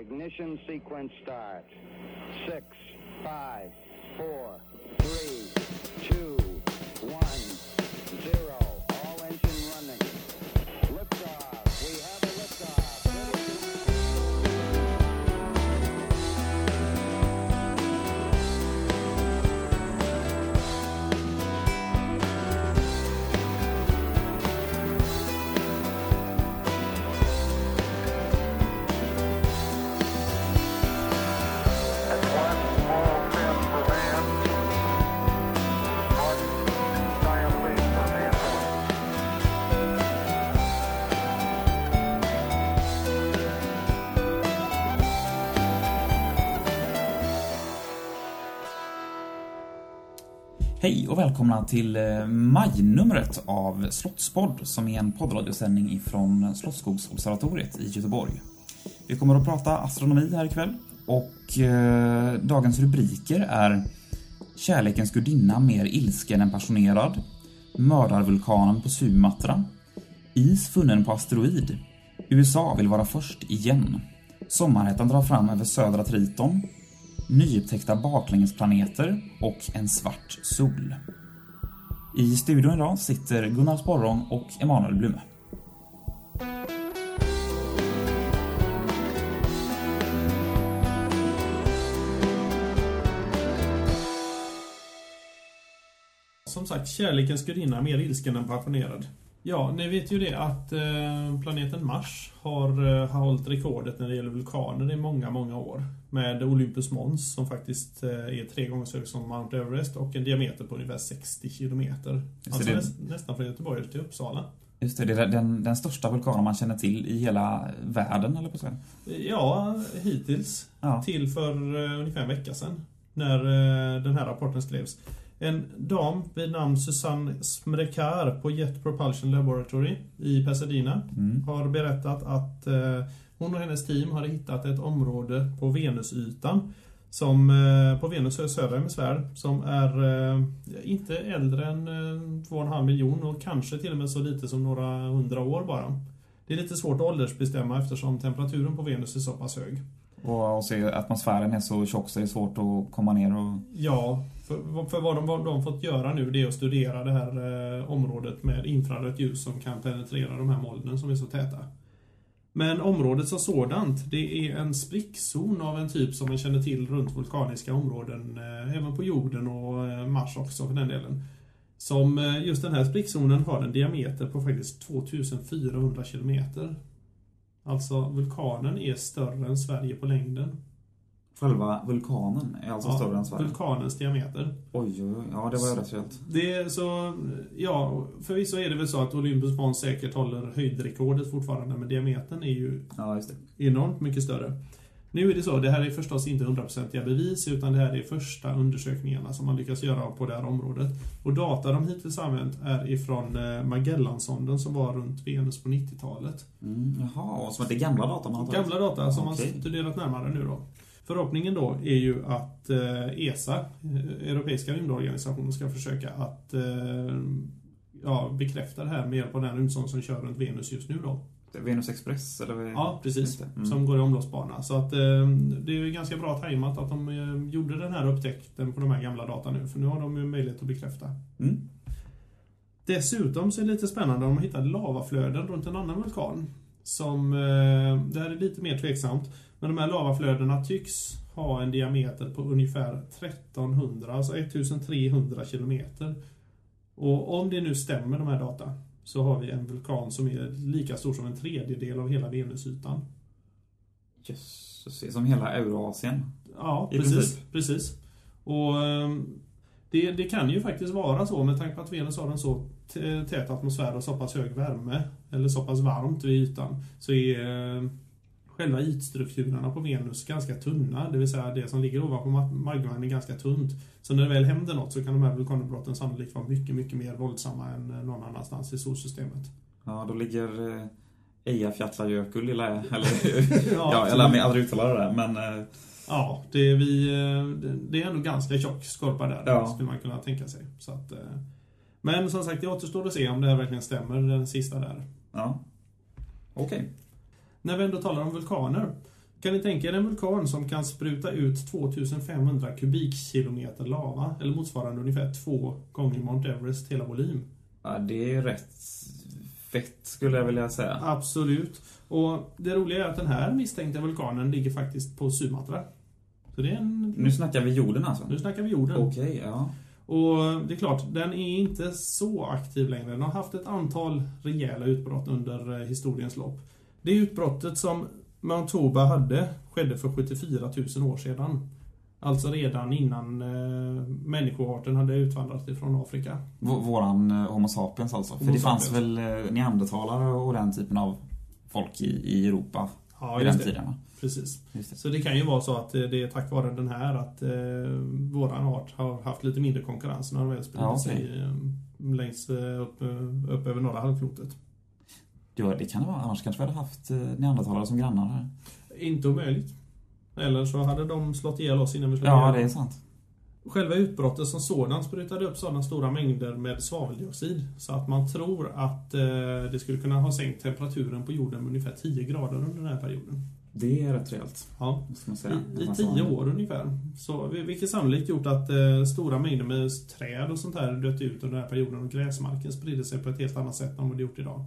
Ignition sequence start. Six, five, four, Hej och välkomna till eh, majnumret av Slottspodd som är en poddradiosändning ifrån Slottsskogsobservatoriet i Göteborg. Vi kommer att prata astronomi här ikväll och eh, dagens rubriker är Kärlekens gudinna mer ilsken än passionerad Mördarvulkanen på Sumatra Is funnen på asteroid USA vill vara först igen Sommarhettan drar fram över södra Triton nyupptäckta baklängesplaneter och en svart sol. I studion idag sitter Gunnar Sporrong och Emanuel Blume. Som sagt, kärlekens gudinna mer ilsken än passionerad. Ja, ni vet ju det att eh, planeten Mars har, eh, har hållit rekordet när det gäller vulkaner i många, många år. Med Olympus Mons som faktiskt eh, är tre gånger så hög som Mount Everest och en diameter på ungefär 60 kilometer. Alltså det- näs, nästan från Göteborg till Uppsala. Just det, det är den, den största vulkanen man känner till i hela världen, eller på säga. Ja, hittills. Ja. Till för ungefär en vecka sedan. När den här rapporten skrevs. En dam vid namn Susanne Smrekar på Jet Propulsion Laboratory i Pasadena Mm. har berättat att eh, hon och hennes team har hittat ett område på Venusytan som eh, på Venus södra hemisfär som är eh, inte äldre än eh, 2,5 miljon och kanske till och med så lite som några hundra år bara. Det är lite svårt att åldersbestämma eftersom temperaturen på Venus är så pass hög. Och, och se atmosfären är så tjock så det är svårt att komma ner och... Ja, för, för vad, de, vad de fått göra nu det är att studera det här eh, området med infrarött ljus som kan penetrera de här molnen som är så täta. Men området som sådant, det är en sprickzon av en typ som man känner till runt vulkaniska områden, eh, även på jorden och eh, Mars också för den delen. Som eh, just den här sprickzonen har en diameter på faktiskt 2400 kilometer. Alltså vulkanen är större än Sverige på längden. Själva vulkanen är alltså större än Sverige. Vulkanens diameter. Oj, oj, oj. Ja, det var ju rätt rejält. Det är så, ja, förvisso är det väl så att Olympus Mons säkert håller höjdrekordet fortfarande, men diametern är ju Ja, enormt mycket större. Nu är det så, det här är förstås inte hundraprocentiga bevis, utan det här är första undersökningarna som man lyckas göra på det här området. Och data de hittills använt är ifrån eh, Magellansonden som var runt Venus på 90-talet. Mm, jaha, som att det är gamla data man har tagit? Gamla data som Okej. man studerat närmare nu då. Förhoppningen då är ju att eh, ESA, eh, Europeiska rymdorganisationen, ska försöka att eh, ja, bekräfta det här med hjälp av den rymdsond som kör runt Venus just nu då. Venus Express, eller? Ja, precis. Mm. Som går i omloppsbana. Så att eh, det är ju ganska bra tajmat att de eh, gjorde den här upptäckten på de här gamla data nu, för nu har de ju möjlighet att bekräfta. Mm. Dessutom så är det lite spännande om man hittar lavaflöden runt en annan vulkan. Som, eh, det här är lite mer tveksamt, men de här lavaflödena tycks ha en diameter på ungefär 1300, alltså 1300 kilometer. Och om det nu stämmer de här data, så har vi en vulkan som är lika stor som en tredjedel av hela Venusytan. Jösses, som hela Eurasien. Ja, precis. princip. precis. Och ehm, det, det kan ju faktiskt vara så med tanke på att Venus har en så tät atmosfär och så pass hög värme, eller så pass varmt vid ytan, så är eh, själva ytstrukturerna på Venus ganska tunna. Det vill säga det som ligger ovanpå ma- magman är ganska tunt. Så när det väl händer något så kan de här vulkanutbrotten sannolikt vara mycket, mycket mer våldsamma än eh, någon annanstans i solsystemet. Ja, då ligger eh, Eyjafjallajökull i lä, eller ja, Ja, jag lär mig aldrig uttala det där, men eh, Ja, det är, vi, eh, det- är ändå ganska tjock skorpa där, Ja. skulle man kunna tänka sig. Så att, eh, men som sagt, det återstår att se om det här verkligen stämmer, den sista där. ja. Okej. När vi ändå talar om vulkaner. Kan ni tänka er en vulkan som kan spruta ut 2500 kubikkilometer lava, eller motsvarande ungefär två gånger Mount Everest hela volym? Ja, det är rätt fett skulle jag vilja säga. Absolut. Och det roliga är att den här misstänkta vulkanen ligger faktiskt på Sumatra. Så det är en... Nu snackar vi jorden alltså? Nu snackar vi jorden. Okej, ja. Och det är klart, den är inte så aktiv längre. Den har haft ett antal rejäla utbrott under eh, historiens lopp. Det utbrottet som Mount Toba hade skedde för 74 000 år sedan. Alltså redan innan eh, människoarten hade utvandrat ifrån Afrika. V- våran eh, Homo sapiens alltså. För Homo det fanns sapiens. väl eh, neandertalare och den typen av folk i, i Europa Ja, just det. tiden? Precis. Just det. Så det kan ju vara så att eh, det är tack vare den här att eh, våran art har haft lite mindre konkurrens när de väl sprider Ja, okej. sig eh, längs eh, upp, eh, upp över norra halvklotet. Ja, det kan det vara. Annars kanske vi hade haft eh, neandertalare som grannar här. Inte omöjligt. Eller så hade de slått ihjäl oss innan vi slog Ja, ihjäl det är sant. Själva utbrottet som sådant sprutade upp sådana stora mängder med svaveldioxid så att man tror att eh, det skulle kunna ha sänkt temperaturen på jorden med ungefär 10 grader under den här perioden. Det är rätt rejält. Ja. Säga. I, I tio år ungefär. Så, vil- vilket sannolikt gjort att eh, stora mängder med träd och sånt här dött ut under den här perioden och gräsmarken spridde sig på ett helt annat sätt än vad det gjort idag.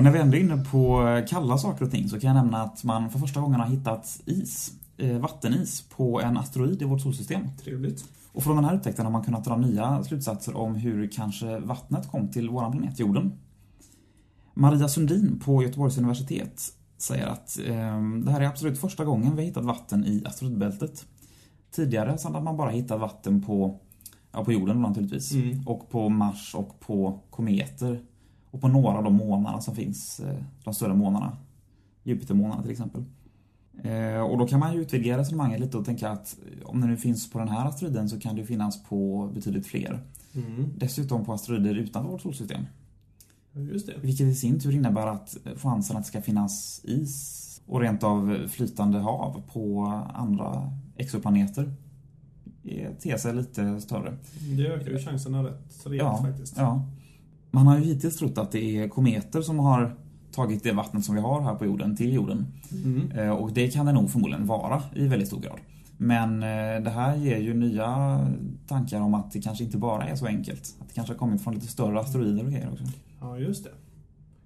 Och när vi ändå är inne på eh, kalla saker och ting så kan jag nämna att man för första gången har hittat is, eh, vattenis, på en asteroid i vårt solsystem. Trevligt. Och från den här upptäckten har man kunnat dra nya slutsatser om hur kanske vattnet kom till vår planet jorden. Maria Sundin på Göteborgs universitet säger att eh, det här är absolut första gången vi har hittat vatten i asteroidbältet. Tidigare så hade man bara hittat vatten på, ja, på jorden naturligtvis. Mm. Och på Mars och på kometer. Och på några av de månarna som finns, eh, de större månarna. Jupitermånarna till exempel. Eh, och då kan man ju utvidga resonemanget lite och tänka att om det nu finns på den här asteroiden så kan det ju finnas på betydligt fler. Mm. Dessutom på asteroider utanför vårt solsystem. Just det. Vilket i sin tur innebär att chansen att det ska finnas is och rent av flytande hav på andra exoplaneter ter sig lite större. Det ökar ju chanserna rätt rejält faktiskt. Ja. Man har ju hittills trott att det är kometer som har tagit det vattnet som vi har här på jorden till jorden. Mm. Eh, Och det kan det nog förmodligen vara i väldigt stor grad. Men eh, det här ger ju nya tankar om att det kanske inte bara är så enkelt. Att det kanske har kommit från lite större asteroider och grejer också. Ja, just det.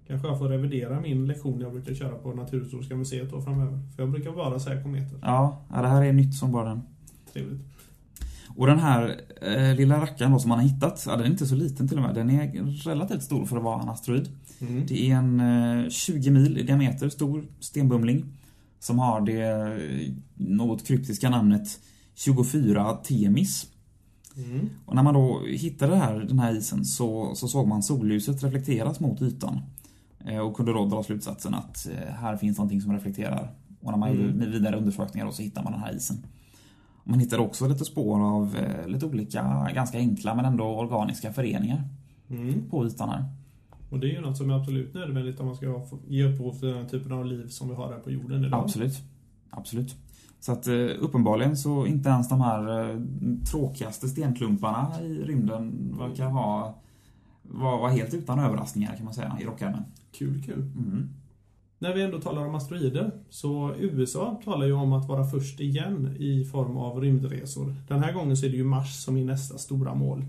Kanske jag får revidera min lektion jag brukar köra på Naturhistoriska museet då framöver. För jag brukar bara säga kometer. Ja, ja, det här är nytt som bara den. Trevligt. Och den här eh, lilla rackaren då som man har hittat, ja, den är inte så liten till och med. Den är relativt stor för att vara en asteroid. Mm. Det är en eh, 20 mil i diameter stor stenbumling som har det eh, något kryptiska namnet 24 Temis. Mm. Och när man då hittade här, den här isen så, så såg man solljuset reflekteras mot ytan. Eh, och kunde då dra slutsatsen att eh, här finns någonting som reflekterar. Och när man Mm. gjorde vidare undersökningar då så hittar man den här isen. Man hittade också lite spår av eh, lite olika, ganska enkla men ändå organiska föreningar Mm. på ytan här. Och det är ju något som är absolut nödvändigt om man ska ge upphov till den här typen av liv som vi har här på jorden idag. Absolut. Absolut. Så att eh, uppenbarligen så inte ens de här eh, tråkigaste stenklumparna i rymden verkar ha vara vara helt utan överraskningar kan man säga i rockärmen. Kul, kul. Mm. När vi ändå talar om asteroider så USA talar ju om att vara först igen i form av rymdresor. Den här gången så är det ju Mars som är nästa stora mål.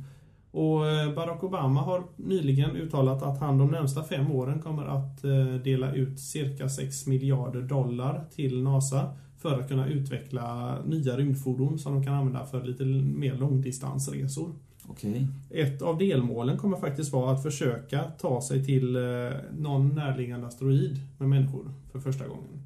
Och eh, Barack Obama har nyligen uttalat att han de närmsta fem åren kommer att eh, dela ut cirka 6 miljarder dollar till NASA för att kunna utveckla nya rymdfordon som de kan använda för lite mer långdistansresor. Okej. Ett av delmålen kommer faktiskt vara att försöka ta sig till eh, någon närliggande asteroid med människor för första gången.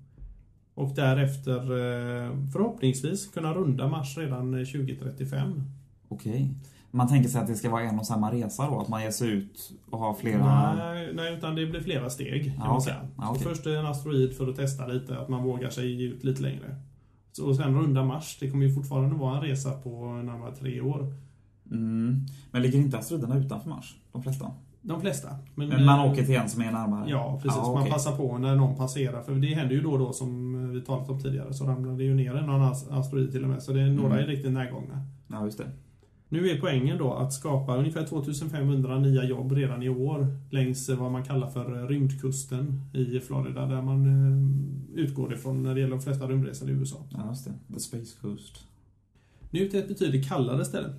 Och därefter eh, förhoppningsvis kunna runda Mars redan eh, 2035. Okej. Man tänker sig att det ska vara en och samma resa då? Att man ger sig ut och har flera... Nej, nej, utan det blir flera steg kan Ja, man säga. Så okej. först är en asteroid för att testa lite, att man vågar sig ut lite längre. Så, och sen runda Mars, det kommer ju fortfarande vara en resa på närmare tre år. Mm. Men ligger inte asteroiderna utanför Mars? De flesta? De flesta. Men, Men man eh, åker till en som är närmare? Ja, precis. Ja, Man okej. passar på när någon passerar. För det händer ju då och då som vi talat om tidigare. Så ramlar det ju ner en annan asteroid till och med. Så det är, några Mm. är riktigt närgångna. Ja, just det. Nu är poängen då att skapa ungefär 2500 nya jobb redan i år längs vad man kallar för rymdkusten i Florida där man eh, utgår ifrån när det gäller de flesta rymdresor i USA. Ja, just det. The Space Coast. Nu till ett betydligt kallare ställe.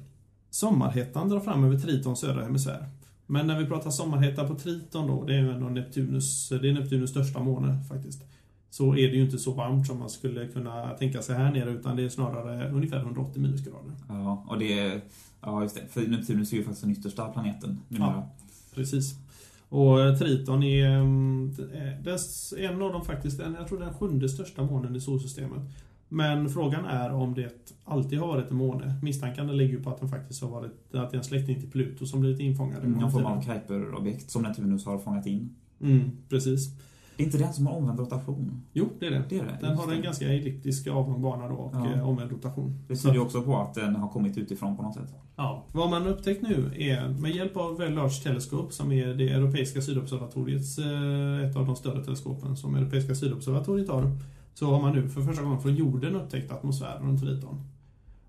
Sommarhettan drar fram över Tritons södra hemisfär. Men när vi pratar sommarhetta på Triton då, det är ändå Neptunus, det är Neptunus största måne faktiskt. Så är det ju inte så varmt som man skulle kunna tänka sig här nere utan det är snarare ungefär 180 minusgrader. Ja, och det är... Ja, just det. För Neptunus är ju faktiskt den yttersta planeten numera. Precis. Och eh, Triton är mm, en av de faktiskt, jag tror den sjunde största månen i solsystemet. Men frågan är om det alltid har varit en måne. Misstankarna ligger ju på att den faktiskt har varit, att det är en släkting till Pluto som blivit infångad. i Någon form av. Kuiper-objekt som Neptunus har fångat in. Mm, precis. Det är inte den som har omvänd rotation. Jo, det är det. Det är det. Den just har en ganska elliptisk avlång bana då och Ja. ja. omvänd rotation. Det tyder ju också på att den har kommit utifrån på något sätt. Ja. Vad man upptäckt nu är med hjälp av Large Telescope som är det europeiska sydobservatoriets, eh, ett av de större teleskopen som europeiska sydobservatoriet har. Så har man nu för första gången från jorden upptäckt atmosfären runt Triton.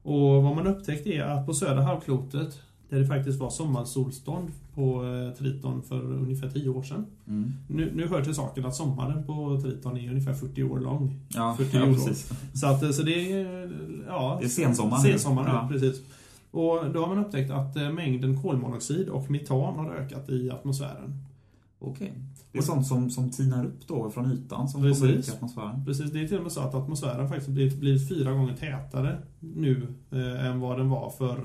Och vad man upptäckt är att på södra halvklotet där det faktiskt var sommarsolstånd på eh, Triton för ungefär 10 år sedan. Mm. Nu, nu hör till saken att sommaren på Triton är ungefär 40 år lång. Ja, 40 ja precis. Så, att, eh, så det är... Ja, Det är sensommar sensommar Ja. precis. Och då har man upptäckt att eh, mängden kolmonoxid och metan har ökat i atmosfären. Okej. Det är sånt som, som tinar upp då från ytan som Precis. kommer ut i atmosfären. Precis, det är till och med så att atmosfären faktiskt blivit, blivit fyra gånger tätare nu eh, än vad den var för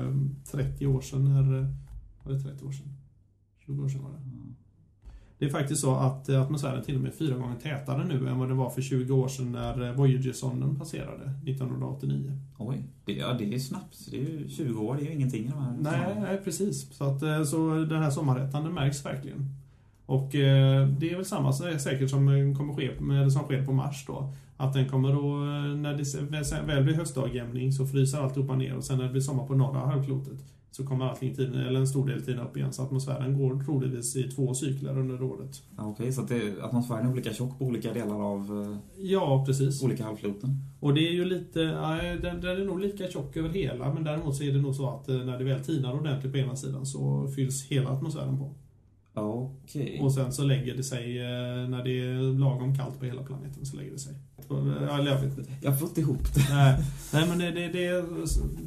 eh, 30 år sedan. När, eh, var det 30 år sedan? 20 år sedan var det. Det är faktiskt så att eh, atmosfären till och med är fyra gånger tätare nu än vad den var för 20 år sedan när eh, Voyager-sonden passerade 1989. Oj, det, ja, det är snabbt. Det är ju 20 år, det är ju ingenting i de här Nej, nej precis. Så, att, så den här sommarrätten den märks verkligen. Och eh, det är väl samma så- säkert som eh, kommer ske med, eller som sker på Mars då. Att den kommer då, eh, när det väl blir höstdagjämning så fryser alltihopa ner och sen när det blir sommar på norra halvklotet så kommer allting tiden, eller en stor del tiden upp igen. Så atmosfären går troligtvis i två cykler under året. Okej, så att det, atmosfären är olika tjock på olika delar av Ja, precis. olika halvkloten. Och det är ju lite, nej, den, den är nog lika tjock över hela men däremot så är det nog så att när det väl tinar ordentligt på ena sidan så fylls hela atmosfären på. Okej. Och sen så lägger det sig, eh, när det är lagom kallt på hela planeten, så lägger det sig. Eller jag vet inte. Jag har fått ihop det. Nej, nej men det, det, det,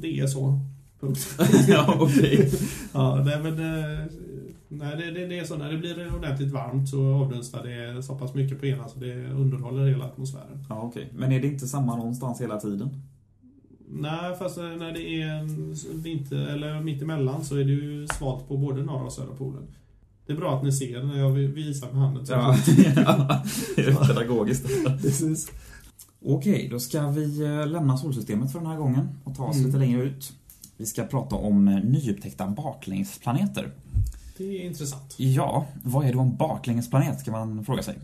det är så. Punkt. ja, okej. Ja, nej men... eh, Nej, det, det, det är så. När det blir ordentligt varmt så avdunstar det så pass mycket på ena så det underhåller hela atmosfären. Ja, okej. Men är det inte samma någonstans hela tiden? Nej, fast när det är vinter, eller mitt emellan så är det ju svalt på både norra och södra polen. Det är bra att ni ser när jag visar med handen. Ja, ja. det är pedagogiskt. precis. Okej, då ska vi eh, lämna solsystemet för den här gången och ta oss Mm. lite längre ut. Vi ska prata om eh, nyupptäckta baklängesplaneter. Det är intressant. Ja, vad är då en baklängesplanet kan man fråga sig.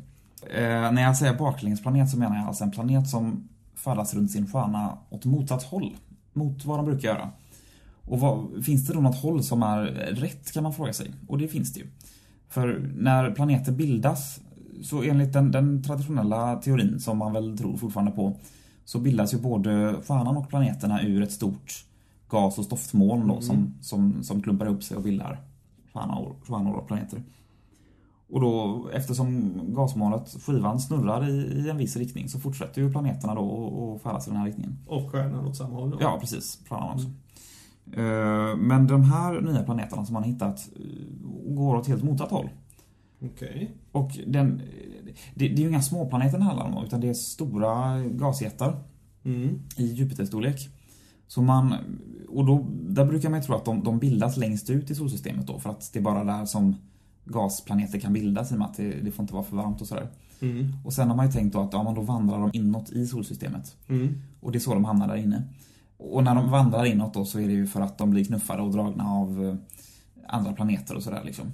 Eh, när jag säger baklängesplanet så menar jag alltså en planet som färdas runt sin stjärna åt motsatt håll mot vad de brukar göra. Och vad, finns det då något håll som är rätt kan man fråga sig. Och det finns det ju. För när planeter bildas, så enligt den, den traditionella teorin som man väl tror fortfarande på, så bildas ju både stjärnan och planeterna ur ett stort gas och stoftmoln då, Mm. som, som, som klumpar ihop sig och bildar stjärnor, stjärnor och planeter. Och då, eftersom gasmolnet, skivan, snurrar i, i en viss riktning så fortsätter ju planeterna då att färdas i den här riktningen. Och stjärnan åt samma håll. då. Ja, precis. Stjärnan också. Eh, Men de här nya planeterna som man har hittat eh, går åt helt motsatt håll. Okej. Och den, det, det är ju inga småplaneter det handlar om utan det är stora gasjättar Mm. i Jupiterstorlek. Så man, och då, där brukar man ju tro att de, de bildas längst ut i solsystemet då för att det är bara där som gasplaneter kan bildas i och med att det, det får inte vara för varmt och sådär. Mm. Och sen har man ju tänkt då att ja, men då vandrar de inåt i solsystemet. Mm. Och det är så de hamnar där inne. Och när de vandrar inåt då så är det ju för att de blir knuffade och dragna av eh, andra planeter och sådär liksom.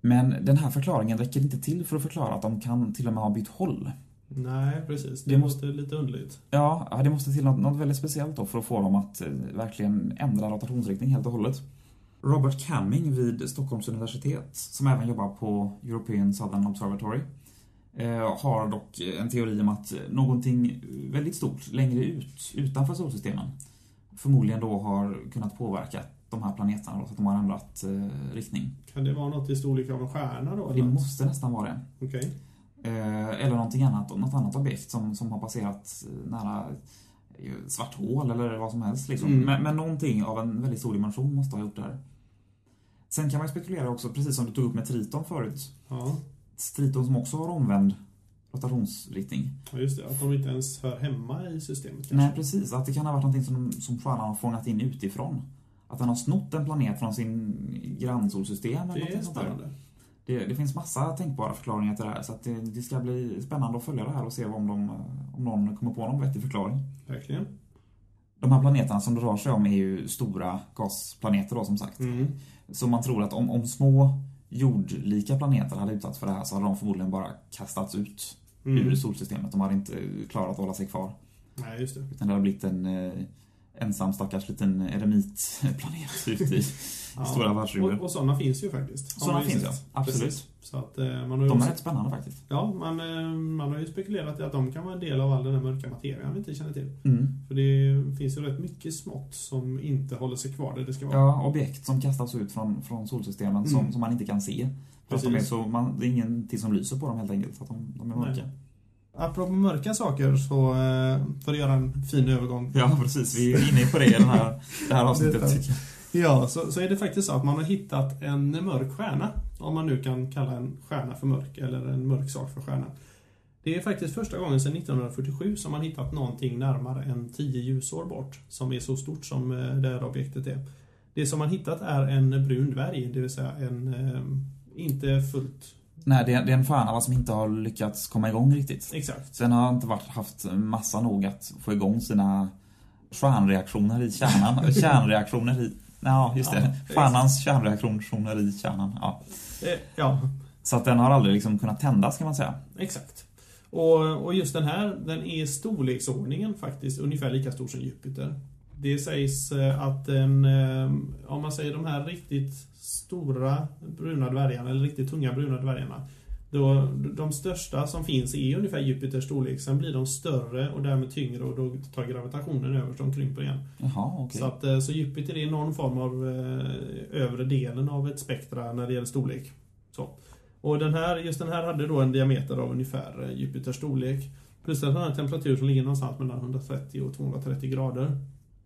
Men den här förklaringen räcker inte till för att förklara att de kan till och med ha bytt håll. Nej, precis. Det, Det måste lite underligt. Ja, det måste till något, något väldigt speciellt då för att få dem att eh, verkligen ändra rotationsriktning helt och hållet. Robert Camming vid Stockholms universitet, som även jobbar på European Southern Observatory, har dock en teori om att någonting väldigt stort längre ut, utanför solsystemen, förmodligen då har kunnat påverka de här planeterna då, så att de har ändrat eh, riktning. Kan det vara något i storlek av en stjärna då? Det eller? måste nästan vara det. Okej. Eh, eller någonting annat, något annat objekt som, som har passerat eh, nära eh, svart hål eller vad som helst. Liksom. Mm. Men, men någonting av en väldigt stor dimension måste ha gjort det här. Sen kan man spekulera också, precis som du tog upp med Triton förut. Ja. Triton som också har omvänd rotationsriktning. ja, just det. Att de inte ens hör hemma i systemet kanske. Nej, precis. Att det kan ha varit någonting som, som stjärnan har fångat in utifrån. Att den har snott en planet från sin grannsolsystem eller Det är spännande. Det, det finns massa tänkbara förklaringar till det här så det, det ska bli spännande att följa det här och se om, de, om någon kommer på någon vettig förklaring. Verkligen. De här planeterna som det rör sig om är ju stora gasplaneter då som sagt. Mm. Så man tror att om, om små jordlika planeter hade utsatts för det här så hade de förmodligen bara kastats ut Mm. ur solsystemet. De hade inte klarat att hålla sig kvar. Nej, just det. Utan det hade blivit en eh, ensam stackars liten eremitplanet ute i Ja. stora världsrymden. Och, och sådana finns ju faktiskt. Sådana finns ja, absolut. Precis. Så att eh, man har De är rätt spännande faktiskt. Ja, man, eh, man har ju spekulerat i att de kan vara en del av all den här mörka materian vi inte känner till. Mm. För det finns ju rätt mycket smått som inte håller sig kvar där det ska vara. Ja, objekt som kastas ut från, från solsystemen som, Mm. som man inte kan se. Är Precis. så, man, det är ingenting som lyser på dem helt enkelt, för att de, de är mörka. Nej. Apropå mörka saker så, eh, för att göra en fin övergång. Ja, precis. Vi är inne på det i den här, det här avsnittet. Ja, så, så är det faktiskt så att man har hittat en mörk stjärna. Om man nu kan kalla en stjärna för mörk, eller en mörk sak för stjärna. Det är faktiskt första gången sedan 1947 som man hittat någonting närmare än 10 ljusår bort, som är så stort som eh, det här objektet är. Det som man hittat är en brun dvärg, det vill säga en eh, inte fullt... Nej, det är, det är en stjärna som inte har lyckats komma igång riktigt. Exakt. Sen har inte varit, haft massa nog att få igång sina stjärnreaktioner i kärnan. Kärnreaktioner i... Ja, just det. Ja, kärnreaktioner i kärnan. Ja. Eh, ja, Så att den har aldrig liksom kunnat tändas kan man säga. Exakt. Och, och just den här, den är i storleksordningen faktiskt ungefär lika stor som Jupiter. Det sägs eh, att den, eh, om man säger de här riktigt stora bruna dvärgarna, eller riktigt tunga bruna dvärgarna, då, de största som finns är ungefär Jupiters storlek. Sen blir de större och därmed tyngre och då tar gravitationen över så de krymper igen. Jaha, okej. Så, att, eh, så Jupiter är någon form av eh, övre delen av ett spektra när det gäller storlek. Så. Och den här, just den här hade då en diameter av ungefär eh, Jupiters storlek. Plus att den har en temperatur som ligger någonstans mellan 130 och 230 grader.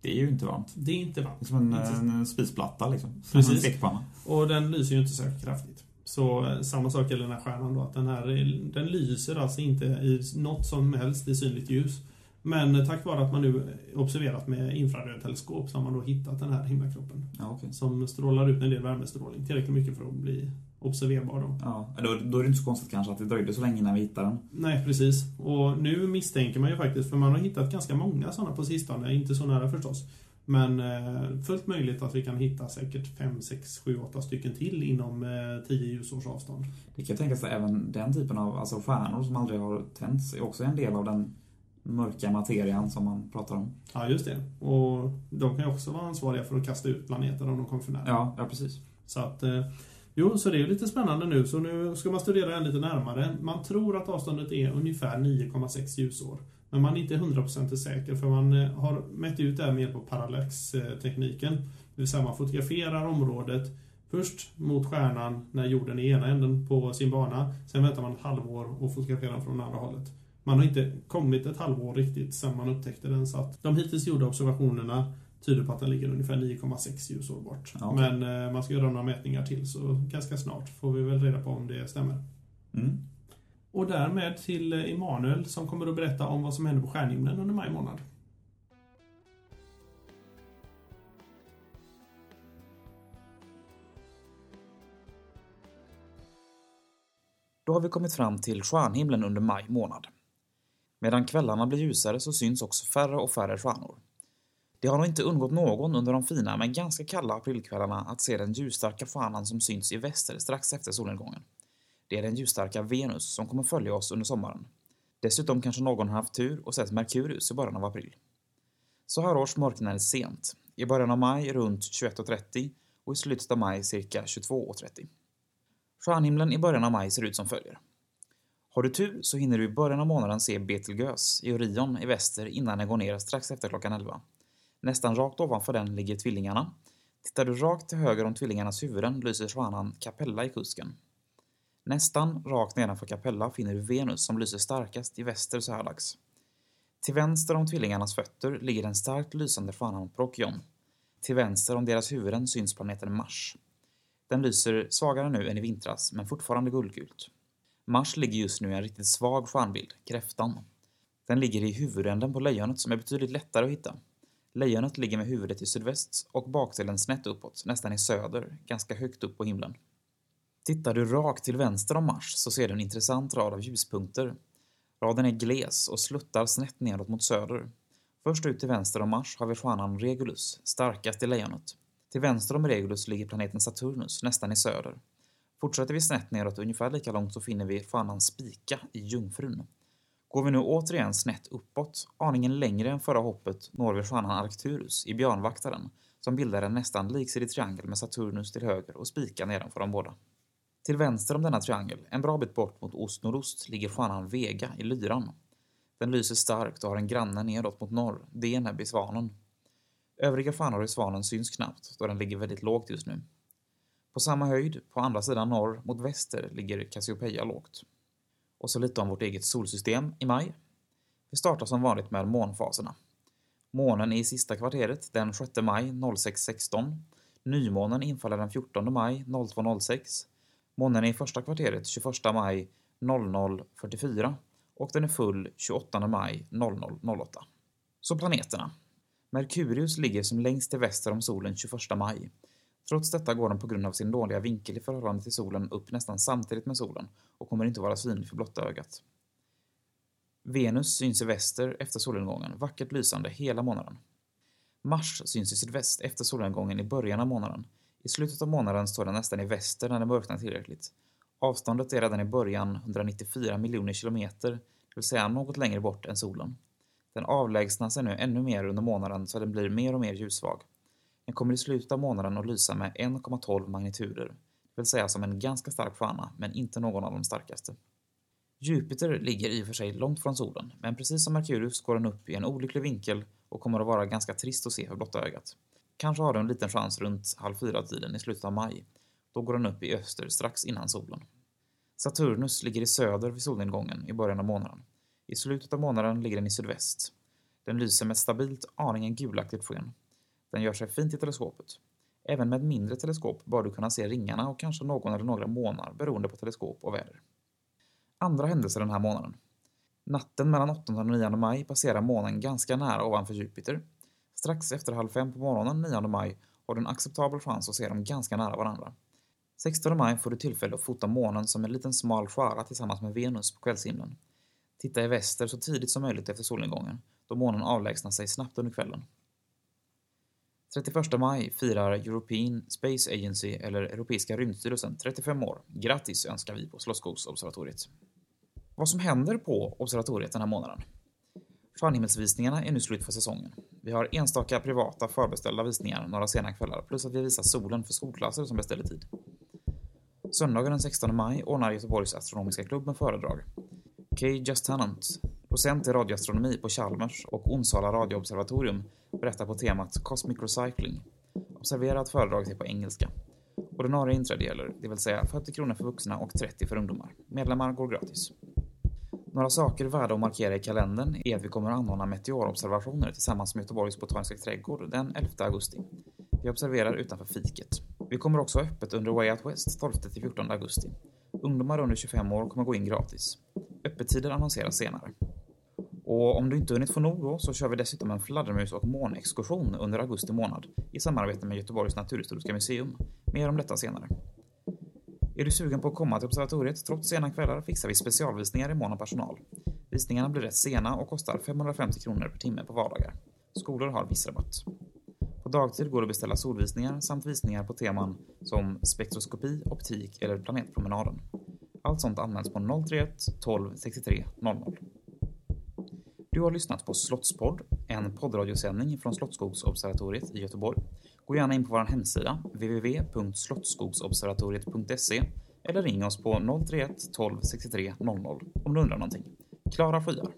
Det är ju inte varmt. Det är inte varmt. som en, Inte- en spisplatta liksom. Precis. En stekpanna. Och den lyser ju inte särskilt kraftigt. Så eh, samma sak gäller den här stjärnan då, att den här är- den lyser alltså inte i något som helst i synligt ljus. Men eh, tack vare att man nu observerat med infrarödteleskop så har man då hittat den här himlakroppen. Ja, okej. Som strålar ut en del värmestrålning, tillräckligt mycket för att bli observerbar då. Ja, då, då är det inte så konstigt kanske att det dröjde så länge innan vi hittade den. Nej, precis. Och nu misstänker man ju faktiskt, för man har hittat ganska många sådana på sistone, inte så nära förstås. Men eh, fullt möjligt att vi kan hitta säkert 5, 6, 7, 8 stycken till inom eh, 10 ljusårs avstånd. Det kan tänkas att även den typen av alltså stjärnor som aldrig har tänts är också en del av den mörka materian som man pratar om. Ja, just det. Och de kan ju också vara ansvariga för att kasta ut planeter om de kommer för nära. Ja, ja precis. Så att, eh, jo, så det är ju lite spännande nu. Så nu ska man studera den lite närmare. Man tror att avståndet är ungefär 9,6 ljusår. Men man är inte 100% säker för man eh, har mätt ut det här med hjälp av parallaxtekniken. Det vill säga man fotograferar området först mot stjärnan när jorden är i ena änden på sin bana. Sen väntar man ett halvår och fotograferar den från andra hållet. Man har inte kommit ett halvår riktigt sedan man upptäckte den. Så att de hittills gjorda observationerna tyder på att den ligger ungefär 9,6 ljusår bort. Ja, okej. Men eh, man ska göra några mätningar till så ganska snart får vi väl reda på om det stämmer. Mm. Och därmed till eh, Emanuel som kommer att berätta om vad som händer på stjärnhimlen under maj månad. Då har vi kommit fram till stjärnhimlen under maj månad. Medan kvällarna blir ljusare så syns också färre och färre stjärnor. Det har nog inte undgått någon under de fina men ganska kalla aprilkvällarna att se den ljusstarka fanan som syns i väster strax efter solnedgången. Det är den ljusstarka Venus som kommer följa oss under sommaren. Dessutom kanske någon har haft tur och sett Merkurius i början av april. Så här års mörknar det sent, i början av maj runt 21.30 och i slutet av maj cirka 22.30. Stjärnhimlen i början av maj ser ut som följer. Har du tur så hinner du i början av månaden se Betelgeuse i Orion i väster innan den går ner strax efter klockan 11. Nästan rakt ovanför den ligger tvillingarna. Tittar du rakt till höger om tvillingarnas huvuden lyser stjärnan Capella i kusken. Nästan rakt nedanför Capella finner du Venus som lyser starkast i väster så här dags. Till vänster om tvillingarnas fötter ligger den starkt lysande stjärnan Procyon. Till vänster om deras huvuden syns planeten Mars. Den lyser svagare nu än i vintras, men fortfarande guldgult. Mars ligger just nu i en riktigt svag stjärnbild, kräftan. Den ligger i huvudänden på lejonet som är betydligt lättare att hitta. Lejonet ligger med huvudet i sydväst och bakdelen snett uppåt, nästan i söder, ganska högt upp på himlen. Tittar du rakt till vänster om Mars så ser du en intressant rad av ljuspunkter. Raden är gles och sluttar snett nedåt mot söder. Först ut till vänster om Mars har vi stjärnan Regulus, starkast i lejonet. Till vänster om Regulus ligger planeten Saturnus, nästan i söder. Fortsätter vi snett neråt ungefär lika långt så finner vi stjärnan Spika i Jungfrun. Går vi nu återigen snett uppåt, aningen längre än förra hoppet, når vi stjärnan Arcturus i Björnvaktaren, som bildar en nästan liksidig triangel med Saturnus till höger och Spika nedanför de båda. Till vänster om denna triangel, en bra bit bort mot ost-nordost, ligger stjärnan Vega i Lyran. Den lyser starkt och har en granne nedåt mot norr, Deneb i Svanen. Övriga stjärnor i Svanen syns knappt, då den ligger väldigt lågt just nu. På samma höjd, på andra sidan norr, mot väster, ligger Cassiopeia lågt. Och så lite om vårt eget solsystem i maj. Vi startar som vanligt med månfaserna. Månen är i sista kvarteret den 6 maj 06.16. Nymånen infaller den 14 maj 02.06. Månen är i första kvarteret 21 maj 00.44 och den är full 28 maj 00.08. Så planeterna. Merkurius ligger som längst till väster om solen 21 maj. Trots detta går den på grund av sin dåliga vinkel i förhållande till solen upp nästan samtidigt med solen och kommer inte vara synlig för blotta ögat. Venus syns i väster efter solnedgången, vackert lysande hela månaden. Mars syns i sydväst efter solnedgången i början av månaden. I slutet av månaden står den nästan i väster när det mörknar tillräckligt. Avståndet är redan i början 194 miljoner kilometer, det vill säga något längre bort än solen. Den avlägsnar sig nu ännu mer under månaden så den blir mer och mer ljussvag. Den kommer i slutet av månaden att lysa med 1,12 magnituder, det vill säga som en ganska stark stjärna, men inte någon av de starkaste. Jupiter ligger i och för sig långt från solen, men precis som Merkurius går den upp i en olycklig vinkel och kommer att vara ganska trist att se för blotta ögat. Kanske har du en liten chans runt halv fyra-tiden i slutet av maj. Då går den upp i öster strax innan solen. Saturnus ligger i söder vid solnedgången i början av månaden. I slutet av månaden ligger den i sydväst. Den lyser med ett stabilt, aningen gulaktigt sken. Den gör sig fint i teleskopet. Även med ett mindre teleskop bör du kunna se ringarna och kanske någon eller några månar beroende på teleskop och väder. Andra händelser den här månaden. Natten mellan 8 och 9 maj passerar månen ganska nära ovanför Jupiter. Strax efter halv fem på morgonen 9 maj har du en acceptabel chans att se dem ganska nära varandra. 16 maj får du tillfälle att fota månen som en liten smal skära tillsammans med Venus på kvällshimlen. Titta i väster så tidigt som möjligt efter solnedgången, då månen avlägsnar sig snabbt under kvällen. 31 maj firar European Space Agency, eller Europeiska rymdstyrelsen, 35 år. Grattis önskar vi på Slottsskogsobservatoriet. Vad som händer på observatoriet den här månaden? Stjärnhimmelsvisningarna är nu slut för säsongen. Vi har enstaka privata förbeställda visningar några sena kvällar, plus att vi visar solen för skolklasser som beställer tid. Söndagen den 16 maj ordnar Göteborgs astronomiska klubb med föredrag. Kay Justannant, docent i radioastronomi på Chalmers och Onsala radioobservatorium, berättar på temat Cosmic Recycling. Observera att föredraget är på engelska. Ordinarie inträde gäller, det vill säga 40 kronor för vuxna och 30 för ungdomar. Medlemmar går gratis. Några saker värda att markera i kalendern är att vi kommer att anordna meteorobservationer tillsammans med Göteborgs botaniska trädgård den 11 augusti. Vi observerar utanför fiket. Vi kommer också ha öppet under Way Out West 12-14 augusti. Ungdomar under 25 år kommer gå in gratis. Öppettider annonseras senare. Och om du inte hunnit få nog då så kör vi dessutom en fladdermus och månexkursion under augusti månad i samarbete med Göteborgs naturhistoriska museum. Mer om detta senare. Är du sugen på att komma till observatoriet trots sena kvällar fixar vi specialvisningar i mån av personal. Visningarna blir rätt sena och kostar 550 kronor per timme på vardagar. Skolor har viss rabatt. På dagtid går det att beställa solvisningar samt visningar på teman som spektroskopi, optik eller planetpromenaden. Allt sånt används på 031 12 63 00. Du har lyssnat på Slottspodd, en poddradiosändning från Slottsskogsobservatoriet i Göteborg. Gå gärna in på vår hemsida, www.slottsskogsobservatoriet.se eller ring oss på 031 12 63 00 om du undrar någonting. Klara skyar.